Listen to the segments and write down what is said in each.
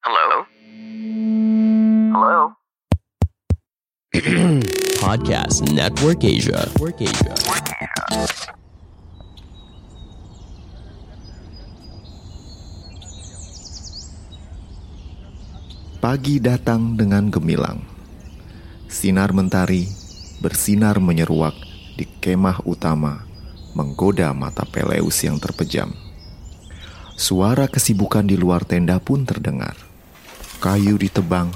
Hello? Hello? Podcast Network Asia. Network Asia. Pagi datang dengan gemilang. Sinar mentari bersinar menyeruak di kemah utama, menggoda mata Peleus yang terpejam. Suara kesibukan di luar tenda pun terdengar. Kayu ditebang,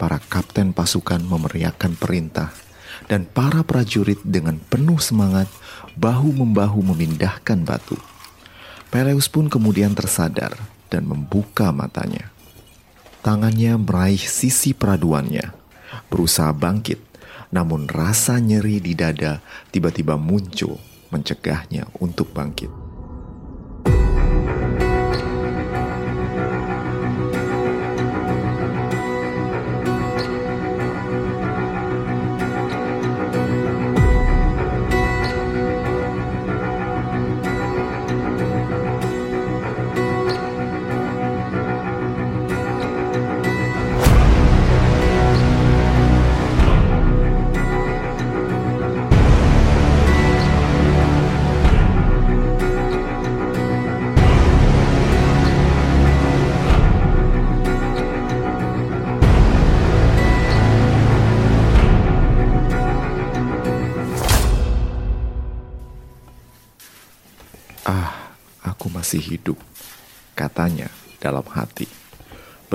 para kapten pasukan memeriahkan perintah, dan para prajurit dengan penuh semangat bahu-membahu memindahkan batu. Peleus pun kemudian tersadar dan membuka matanya. Tangannya meraih sisi peraduannya, berusaha bangkit, namun rasa nyeri di dada tiba-tiba muncul mencegahnya untuk bangkit.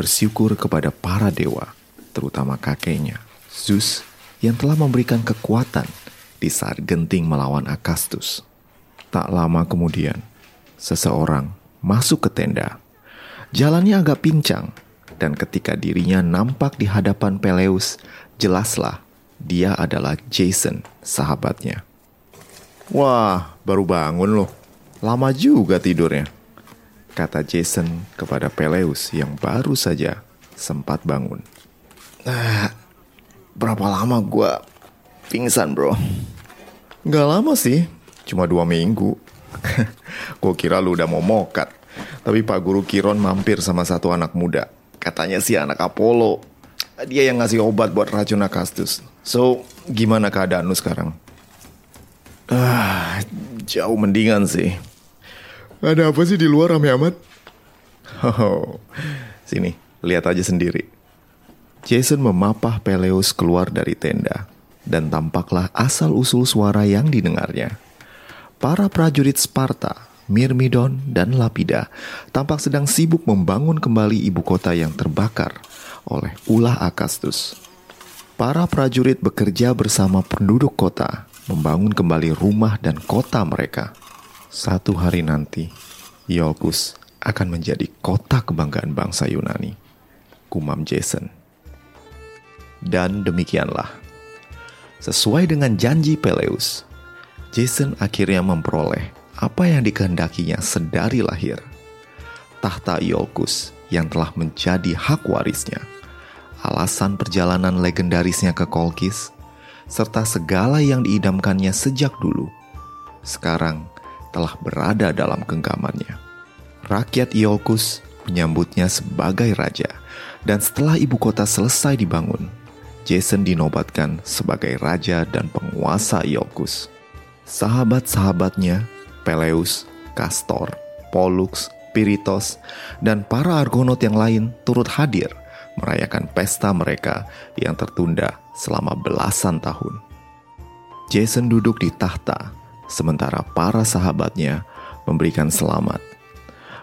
Bersyukur kepada para dewa, terutama kakeknya, Zeus, yang telah memberikan kekuatan di saat genting melawan Akastus. Tak lama kemudian, seseorang masuk ke tenda. Jalannya agak pincang, dan ketika dirinya nampak di hadapan Peleus, jelaslah dia adalah Jason, sahabatnya. Wah, baru bangun loh. Lama juga tidurnya. Kata Jason kepada Peleus yang baru saja sempat bangun. Ah, berapa lama gua pingsan bro? Gak lama sih, cuma dua minggu. Gue kira lu udah mau mokat. Tapi Pak Guru Kiron mampir sama satu anak muda. Katanya sih anak Apollo. Dia yang ngasih obat buat racun Akastus. So, gimana keadaan lu sekarang? Ah, jauh mendingan sih. Ada apa sih di luar rame amat? Oh, sini, lihat aja sendiri. Jason memapah Peleus keluar dari tenda, dan tampaklah asal-usul suara yang didengarnya. Para prajurit Sparta, Myrmidon, dan Lapida tampak sedang sibuk membangun kembali ibu kota yang terbakar oleh ulah Akastus. Para prajurit bekerja bersama penduduk kota membangun kembali rumah dan kota mereka. Satu hari nanti, Iolcus akan menjadi kota kebanggaan bangsa Yunani. Kumam Jason. Dan demikianlah. Sesuai dengan janji Peleus, Jason akhirnya memperoleh apa yang dikehendakinya sedari lahir. Tahta Iolcus yang telah menjadi hak warisnya. Alasan perjalanan legendarisnya ke Kolkis, serta segala yang diidamkannya sejak dulu. Sekarang telah berada dalam genggamannya. Rakyat Iolcus menyambutnya sebagai raja, dan setelah ibu kota selesai dibangun, Jason dinobatkan sebagai raja dan penguasa Iolcus. Sahabat-sahabatnya, Peleus, Castor, Pollux, Piritos, dan para Argonaut yang lain turut hadir merayakan pesta mereka yang tertunda selama belasan tahun. Jason duduk di tahta sementara para sahabatnya memberikan selamat.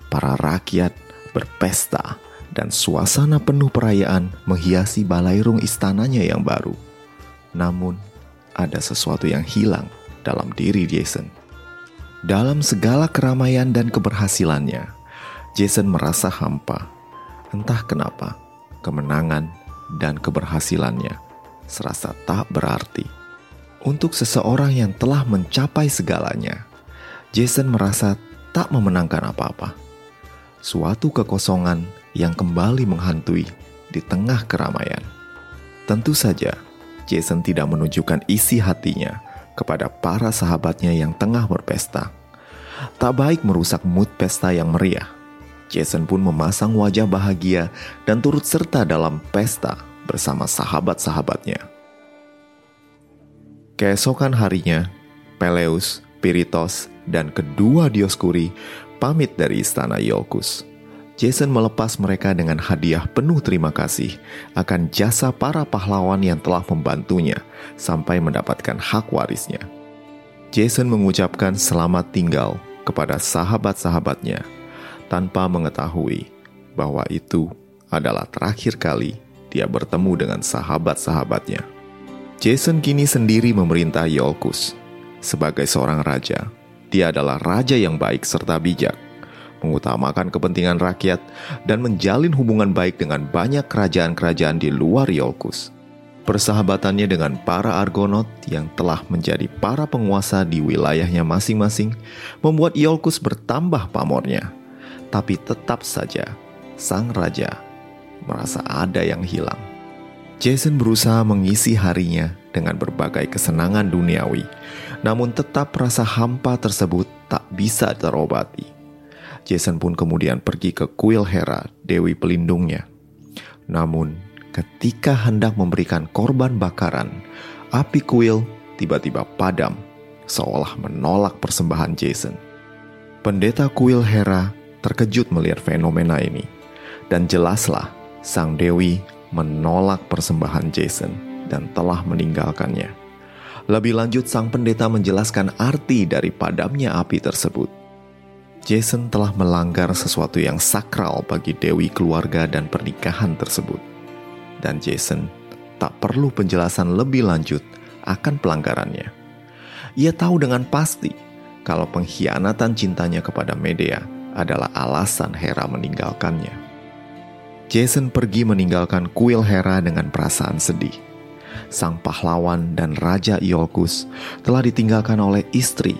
Para rakyat berpesta dan suasana penuh perayaan menghiasi balairung istananya yang baru. Namun, ada sesuatu yang hilang dalam diri Jason. Dalam segala keramaian dan keberhasilannya, Jason merasa hampa. Entah kenapa, kemenangan dan keberhasilannya serasa tak berarti. Untuk seseorang yang telah mencapai segalanya, Jason merasa tak memenangkan apa-apa. Suatu kekosongan yang kembali menghantui di tengah keramaian. Tentu saja, Jason tidak menunjukkan isi hatinya kepada para sahabatnya yang tengah berpesta. Tak baik merusak mood pesta yang meriah. Jason pun memasang wajah bahagia dan turut serta dalam pesta bersama sahabat-sahabatnya. Keesokan harinya, Peleus, Piritos, dan kedua Dioskuri pamit dari istana Iolcus. Jason melepas mereka dengan hadiah penuh terima kasih akan jasa para pahlawan yang telah membantunya sampai mendapatkan hak warisnya. Jason mengucapkan selamat tinggal kepada sahabat-sahabatnya tanpa mengetahui bahwa itu adalah terakhir kali dia bertemu dengan sahabat-sahabatnya. Jason kini sendiri memerintah Iolcus. Sebagai seorang raja, dia adalah raja yang baik serta bijak mengutamakan kepentingan rakyat, dan menjalin hubungan baik dengan banyak kerajaan-kerajaan di luar Iolcus. Persahabatannya dengan para Argonaut yang telah menjadi para penguasa di wilayahnya masing-masing membuat Iolcus bertambah pamornya. Tapi tetap saja, sang raja merasa ada yang hilang. Jason berusaha mengisi harinya dengan berbagai kesenangan duniawi, namun tetap rasa hampa tersebut tak bisa terobati. Jason pun kemudian pergi ke kuil Hera, dewi pelindungnya. Namun, ketika hendak memberikan korban bakaran, api kuil tiba-tiba padam, seolah menolak persembahan Jason. Pendeta kuil Hera terkejut melihat fenomena ini, dan jelaslah sang dewi menolak persembahan Jason dan telah meninggalkannya. Lebih lanjut, sang pendeta menjelaskan arti dari padamnya api tersebut. Jason telah melanggar sesuatu yang sakral bagi Dewi keluarga dan pernikahan tersebut. Dan Jason tak perlu penjelasan lebih lanjut akan pelanggarannya. Ia tahu dengan pasti kalau pengkhianatan cintanya kepada Medea adalah alasan Hera meninggalkannya. Jason pergi meninggalkan kuil Hera dengan perasaan sedih. Sang pahlawan dan Raja Iolcus telah ditinggalkan oleh istri,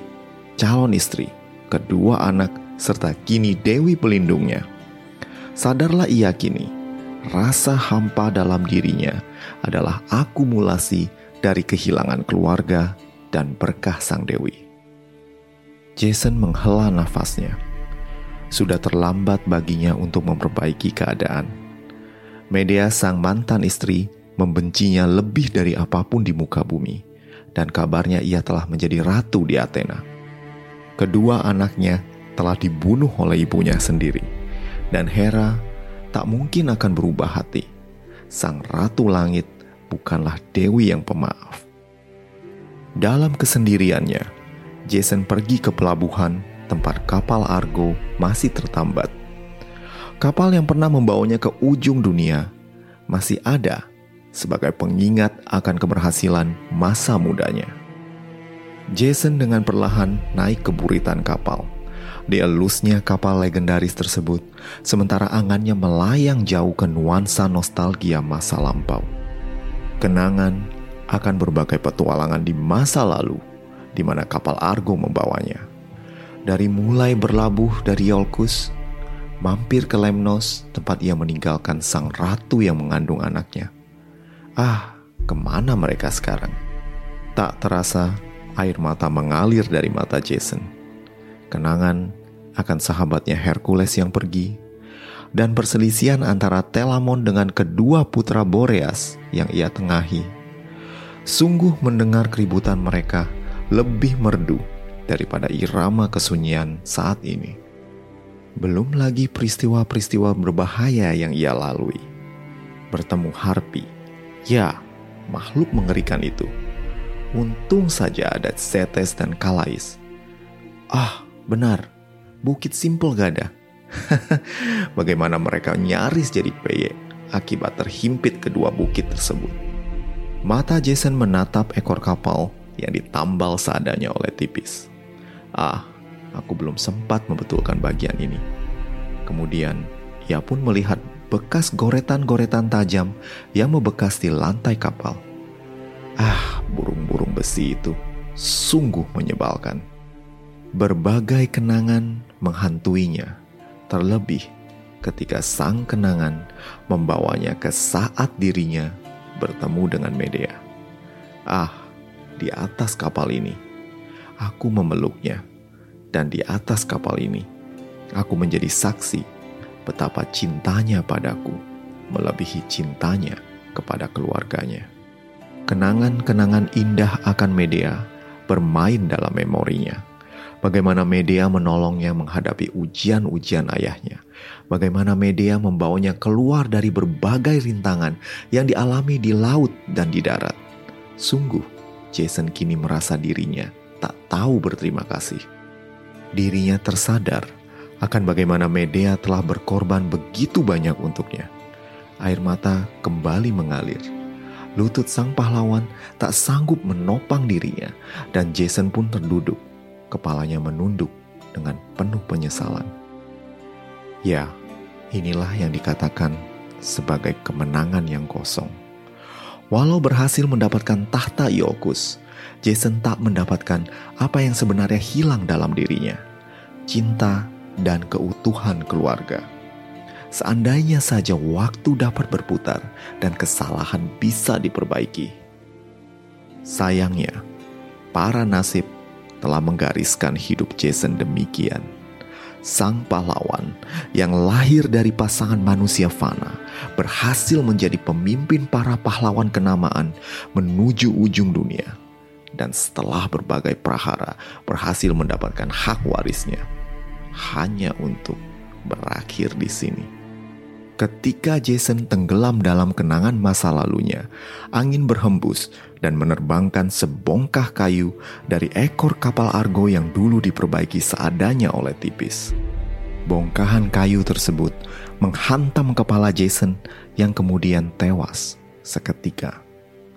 calon istri, kedua anak, serta kini Dewi pelindungnya. Sadarlah ia kini, rasa hampa dalam dirinya adalah akumulasi dari kehilangan keluarga dan berkah sang Dewi. Jason menghela nafasnya. Sudah terlambat baginya untuk memperbaiki keadaan. Media sang mantan istri membencinya lebih dari apa pun di muka bumi, dan kabarnya ia telah menjadi ratu di Athena kedua anaknya telah dibunuh oleh ibunya sendiri. Dan Hera tak mungkin akan berubah hati. Sang Ratu Langit bukanlah Dewi yang pemaaf. Dalam kesendiriannya, Jason pergi ke pelabuhan tempat kapal Argo masih tertambat. Kapal yang pernah membawanya ke ujung dunia masih ada sebagai pengingat akan keberhasilan masa mudanya. Jason dengan perlahan naik ke buritan kapal. Dielusnya kapal legendaris tersebut, sementara angannya melayang jauh ke nuansa nostalgia masa lampau. Kenangan akan berbagai petualangan di masa lalu, di mana kapal Argo membawanya. Dari mulai berlabuh dari Yolkus, mampir ke Lemnos, tempat ia meninggalkan sang ratu yang mengandung anaknya. Ah, ke mana mereka sekarang? Tak terasa, air mata mengalir dari mata Jason. Kenangan akan sahabatnya Hercules yang pergi, dan perselisihan antara Telamon dengan kedua putra Boreas yang ia tengahi. Sungguh mendengar keributan mereka lebih merdu daripada irama kesunyian saat ini. Belum lagi peristiwa-peristiwa berbahaya yang ia lalui. Bertemu Harpi, ya makhluk mengerikan itu Untung saja ada Setes dan Kalais. Ah, benar. Bukit Simpel gak ada. Bagaimana mereka nyaris jadi peye akibat terhimpit kedua bukit tersebut. Mata Jason menatap ekor kapal yang ditambal seadanya oleh tipis. Ah, aku belum sempat membetulkan bagian ini. Kemudian, ia pun melihat bekas goretan-goretan tajam yang membekas di lantai kapal. Ah, burung-burung besi itu sungguh menyebalkan. Berbagai kenangan menghantuinya, terlebih ketika sang kenangan membawanya ke saat dirinya bertemu dengan Medea. Ah, di atas kapal ini, aku memeluknya, dan di atas kapal ini, aku menjadi saksi betapa cintanya padaku melebihi cintanya kepada keluarganya. Kenangan-kenangan indah akan media bermain dalam memorinya. Bagaimana media menolongnya menghadapi ujian-ujian ayahnya. Bagaimana media membawanya keluar dari berbagai rintangan yang dialami di laut dan di darat. Sungguh, Jason kini merasa dirinya tak tahu berterima kasih. Dirinya tersadar akan bagaimana media telah berkorban begitu banyak untuknya. Air mata kembali mengalir lutut sang pahlawan tak sanggup menopang dirinya, dan Jason pun terduduk, kepalanya menunduk dengan penuh penyesalan. Ya, inilah yang dikatakan sebagai kemenangan yang kosong. Walau berhasil mendapatkan tahta Iokus, Jason tak mendapatkan apa yang sebenarnya hilang dalam dirinya: cinta dan keutuhan keluarga. Seandainya saja waktu dapat berputar dan kesalahan bisa diperbaiki. Sayangnya, para nasib telah menggariskan hidup Jason demikian. Sang pahlawan yang lahir dari pasangan manusia fana berhasil menjadi pemimpin para pahlawan kenamaan menuju ujung dunia. Dan setelah berbagai prahara berhasil mendapatkan hak warisnya hanya untuk berakhir di sini. Ketika Jason tenggelam dalam kenangan masa lalunya, angin berhembus dan menerbangkan sebongkah kayu dari ekor kapal Argo yang dulu diperbaiki seadanya oleh tipis. Bongkahan kayu tersebut menghantam kepala Jason yang kemudian tewas seketika.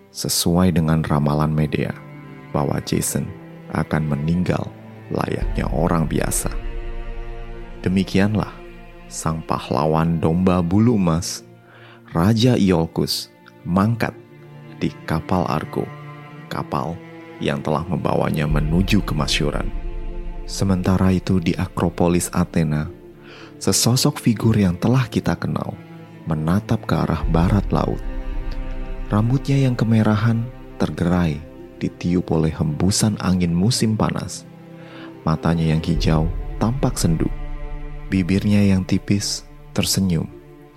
Sesuai dengan ramalan media bahwa Jason akan meninggal layaknya orang biasa. Demikianlah sang pahlawan domba bulu emas, Raja Iolcus, mangkat di kapal Argo, kapal yang telah membawanya menuju kemasyuran. Sementara itu di Akropolis Athena, sesosok figur yang telah kita kenal menatap ke arah barat laut. Rambutnya yang kemerahan tergerai ditiup oleh hembusan angin musim panas. Matanya yang hijau tampak sendu Bibirnya yang tipis tersenyum,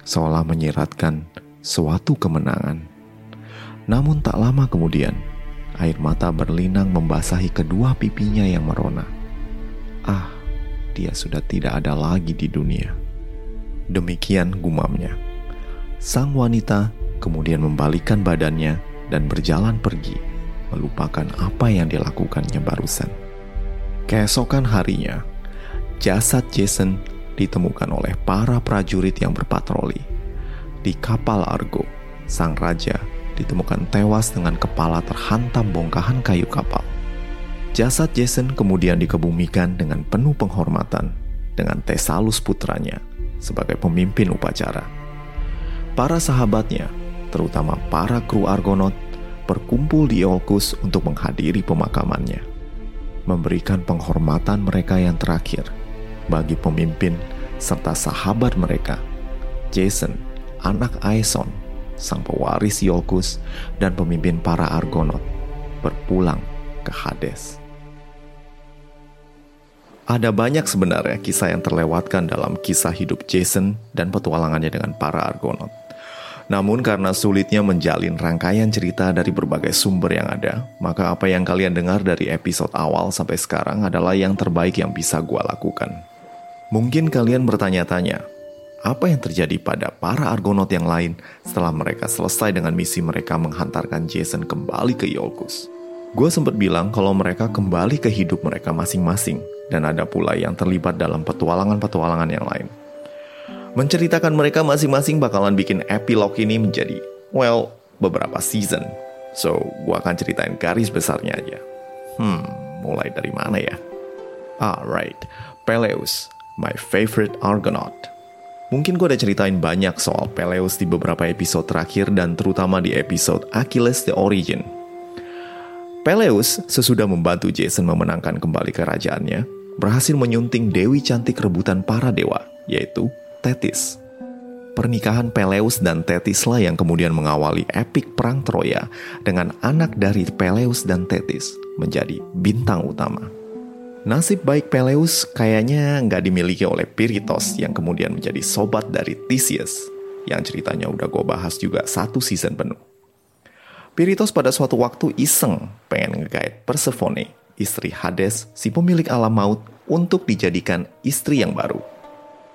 seolah menyiratkan suatu kemenangan. Namun tak lama kemudian, air mata berlinang membasahi kedua pipinya yang merona. Ah, dia sudah tidak ada lagi di dunia. Demikian gumamnya. Sang wanita kemudian membalikan badannya dan berjalan pergi, melupakan apa yang dilakukannya barusan. Keesokan harinya, jasad Jason ditemukan oleh para prajurit yang berpatroli. Di kapal Argo, sang raja ditemukan tewas dengan kepala terhantam bongkahan kayu kapal. Jasad Jason kemudian dikebumikan dengan penuh penghormatan dengan Tesalus putranya sebagai pemimpin upacara. Para sahabatnya, terutama para kru Argonaut, berkumpul di Iolcus untuk menghadiri pemakamannya, memberikan penghormatan mereka yang terakhir – bagi pemimpin serta sahabat mereka, Jason, anak Aeson, sang pewaris Yokus, dan pemimpin para Argonaut, berpulang ke Hades. Ada banyak sebenarnya kisah yang terlewatkan dalam kisah hidup Jason dan petualangannya dengan para Argonaut. Namun karena sulitnya menjalin rangkaian cerita dari berbagai sumber yang ada, maka apa yang kalian dengar dari episode awal sampai sekarang adalah yang terbaik yang bisa gue lakukan. Mungkin kalian bertanya-tanya, apa yang terjadi pada para Argonaut yang lain setelah mereka selesai dengan misi mereka menghantarkan Jason kembali ke Iolcus? Gue sempat bilang kalau mereka kembali ke hidup mereka masing-masing dan ada pula yang terlibat dalam petualangan-petualangan yang lain. Menceritakan mereka masing-masing bakalan bikin epilog ini menjadi, well, beberapa season. So, gue akan ceritain garis besarnya aja. Hmm, mulai dari mana ya? Alright, Peleus, my favorite Argonaut. Mungkin gue udah ceritain banyak soal Peleus di beberapa episode terakhir dan terutama di episode Achilles The Origin. Peleus sesudah membantu Jason memenangkan kembali kerajaannya, berhasil menyunting Dewi cantik rebutan para dewa, yaitu Thetis. Pernikahan Peleus dan Thetis lah yang kemudian mengawali epik perang Troya dengan anak dari Peleus dan Thetis menjadi bintang utama. Nasib baik Peleus kayaknya nggak dimiliki oleh Piritos yang kemudian menjadi sobat dari Theseus, yang ceritanya udah gue bahas juga satu season penuh. Piritos pada suatu waktu iseng pengen ngegait Persephone, istri Hades, si pemilik alam maut, untuk dijadikan istri yang baru.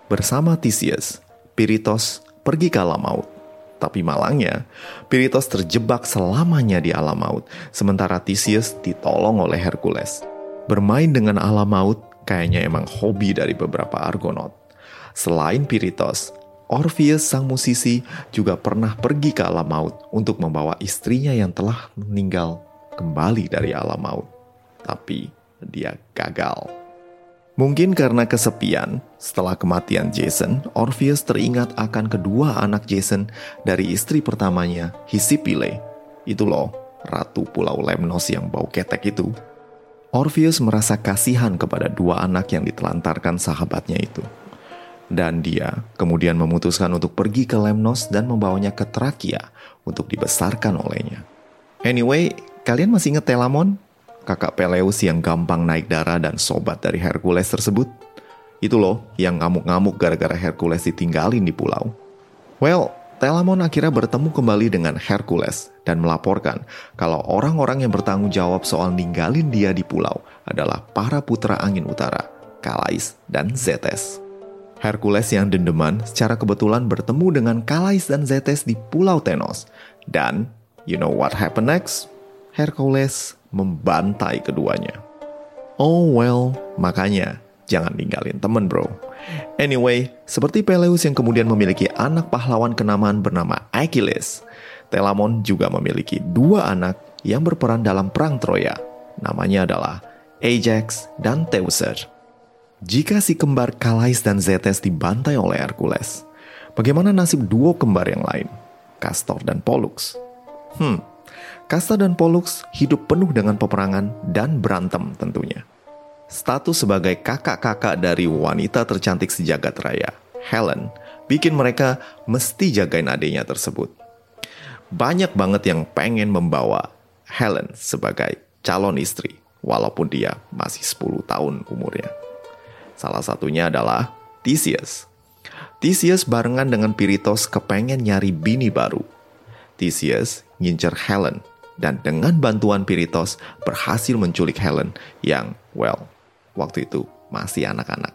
Bersama Theseus, Piritos pergi ke alam maut. Tapi malangnya, Piritos terjebak selamanya di alam maut, sementara Theseus ditolong oleh Hercules. Bermain dengan alam maut kayaknya emang hobi dari beberapa Argonaut. Selain Piritos, Orpheus sang musisi juga pernah pergi ke alam maut untuk membawa istrinya yang telah meninggal kembali dari alam maut. Tapi dia gagal. Mungkin karena kesepian, setelah kematian Jason, Orpheus teringat akan kedua anak Jason dari istri pertamanya, Hisipile. Itu loh, ratu pulau Lemnos yang bau ketek itu. Orpheus merasa kasihan kepada dua anak yang ditelantarkan sahabatnya itu. Dan dia kemudian memutuskan untuk pergi ke Lemnos dan membawanya ke Trakia untuk dibesarkan olehnya. Anyway, kalian masih inget Telamon? Kakak Peleus yang gampang naik darah dan sobat dari Hercules tersebut? Itu loh yang ngamuk-ngamuk gara-gara Hercules ditinggalin di pulau. Well, Telamon akhirnya bertemu kembali dengan Hercules dan melaporkan kalau orang-orang yang bertanggung jawab soal ninggalin dia di pulau adalah para putra angin utara, Kalais dan Zetes. Hercules yang dendeman secara kebetulan bertemu dengan Kalais dan Zetes di pulau Tenos. Dan, you know what happened next? Hercules membantai keduanya. Oh well, makanya jangan ninggalin temen bro. Anyway, seperti Peleus yang kemudian memiliki anak pahlawan kenamaan bernama Achilles, Telamon juga memiliki dua anak yang berperan dalam Perang Troya. Namanya adalah Ajax dan Teucer. Jika si kembar Kalais dan Zetes dibantai oleh Hercules, bagaimana nasib duo kembar yang lain, Castor dan Pollux? Hmm, Castor dan Pollux hidup penuh dengan peperangan dan berantem tentunya. Status sebagai kakak-kakak dari wanita tercantik sejagat raya, Helen, bikin mereka mesti jagain adiknya tersebut. Banyak banget yang pengen membawa Helen sebagai calon istri, walaupun dia masih 10 tahun umurnya. Salah satunya adalah Theseus. Theseus barengan dengan Piritos kepengen nyari bini baru. Theseus ngincer Helen, dan dengan bantuan Piritos berhasil menculik Helen yang, well, waktu itu masih anak-anak.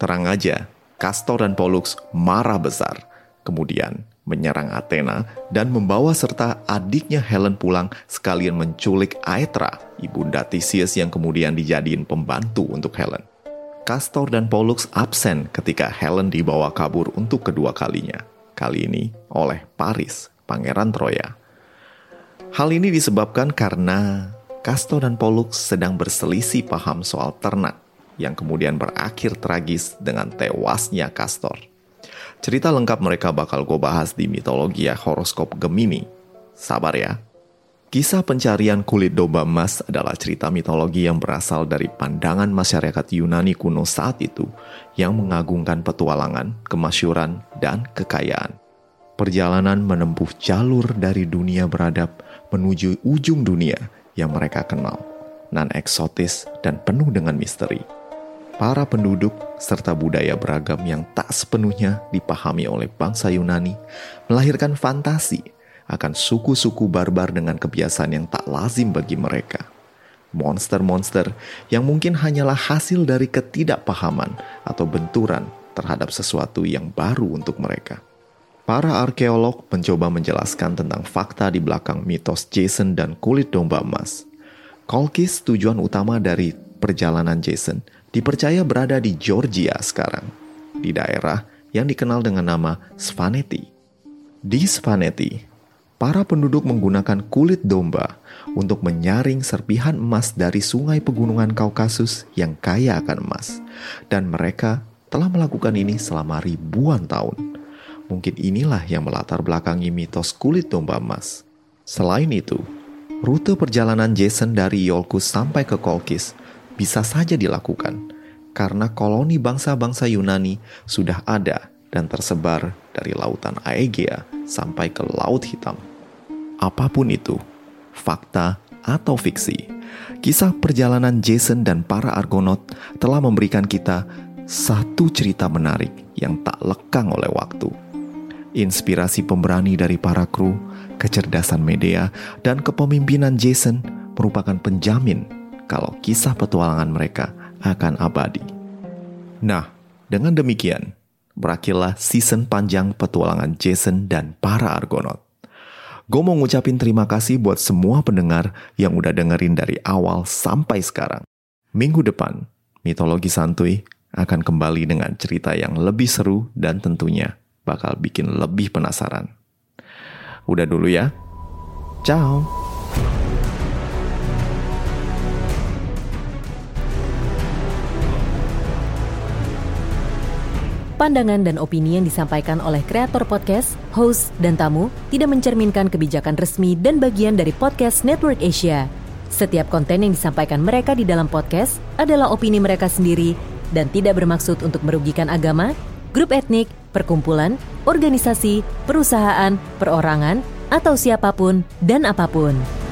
Terang aja, Castor dan Pollux marah besar, kemudian menyerang Athena dan membawa serta adiknya Helen pulang sekalian menculik Aetra, ibunda Theseus yang kemudian dijadiin pembantu untuk Helen. Castor dan Pollux absen ketika Helen dibawa kabur untuk kedua kalinya. Kali ini oleh Paris, pangeran Troya. Hal ini disebabkan karena Castor dan Pollux sedang berselisih paham soal ternak yang kemudian berakhir tragis dengan tewasnya Castor. Cerita lengkap mereka bakal gue bahas di mitologi horoskop Gemini. Sabar ya. Kisah pencarian kulit domba emas adalah cerita mitologi yang berasal dari pandangan masyarakat Yunani kuno saat itu yang mengagungkan petualangan, kemasyuran, dan kekayaan. Perjalanan menempuh jalur dari dunia beradab menuju ujung dunia yang mereka kenal, nan eksotis dan penuh dengan misteri. Para penduduk serta budaya beragam yang tak sepenuhnya dipahami oleh bangsa Yunani melahirkan fantasi akan suku-suku barbar dengan kebiasaan yang tak lazim bagi mereka. Monster-monster yang mungkin hanyalah hasil dari ketidakpahaman atau benturan terhadap sesuatu yang baru untuk mereka. Para arkeolog mencoba menjelaskan tentang fakta di belakang mitos Jason dan kulit domba emas. Kolkis tujuan utama dari perjalanan Jason dipercaya berada di Georgia sekarang, di daerah yang dikenal dengan nama Svaneti. Di Svaneti, para penduduk menggunakan kulit domba untuk menyaring serpihan emas dari sungai pegunungan Kaukasus yang kaya akan emas, dan mereka telah melakukan ini selama ribuan tahun. Mungkin inilah yang melatar belakangi mitos kulit domba emas. Selain itu, Rute perjalanan Jason dari Iolcus sampai ke Kolkis bisa saja dilakukan karena koloni bangsa-bangsa Yunani sudah ada dan tersebar dari lautan Aegea sampai ke Laut Hitam. Apa pun itu, fakta atau fiksi, kisah perjalanan Jason dan para Argonaut telah memberikan kita satu cerita menarik yang tak lekang oleh waktu. Inspirasi pemberani dari para kru, kecerdasan media, dan kepemimpinan Jason merupakan penjamin kalau kisah petualangan mereka akan abadi. Nah, dengan demikian, berakhirlah season panjang petualangan Jason dan para Argonaut. Gue mau ngucapin terima kasih buat semua pendengar yang udah dengerin dari awal sampai sekarang. Minggu depan, Mitologi Santuy akan kembali dengan cerita yang lebih seru dan tentunya bakal bikin lebih penasaran. Udah dulu ya. Ciao. Pandangan dan opini yang disampaikan oleh kreator podcast, host, dan tamu tidak mencerminkan kebijakan resmi dan bagian dari podcast Network Asia. Setiap konten yang disampaikan mereka di dalam podcast adalah opini mereka sendiri dan tidak bermaksud untuk merugikan agama, grup etnik, perkumpulan, organisasi, perusahaan, perorangan, atau siapa pun dan apa pun.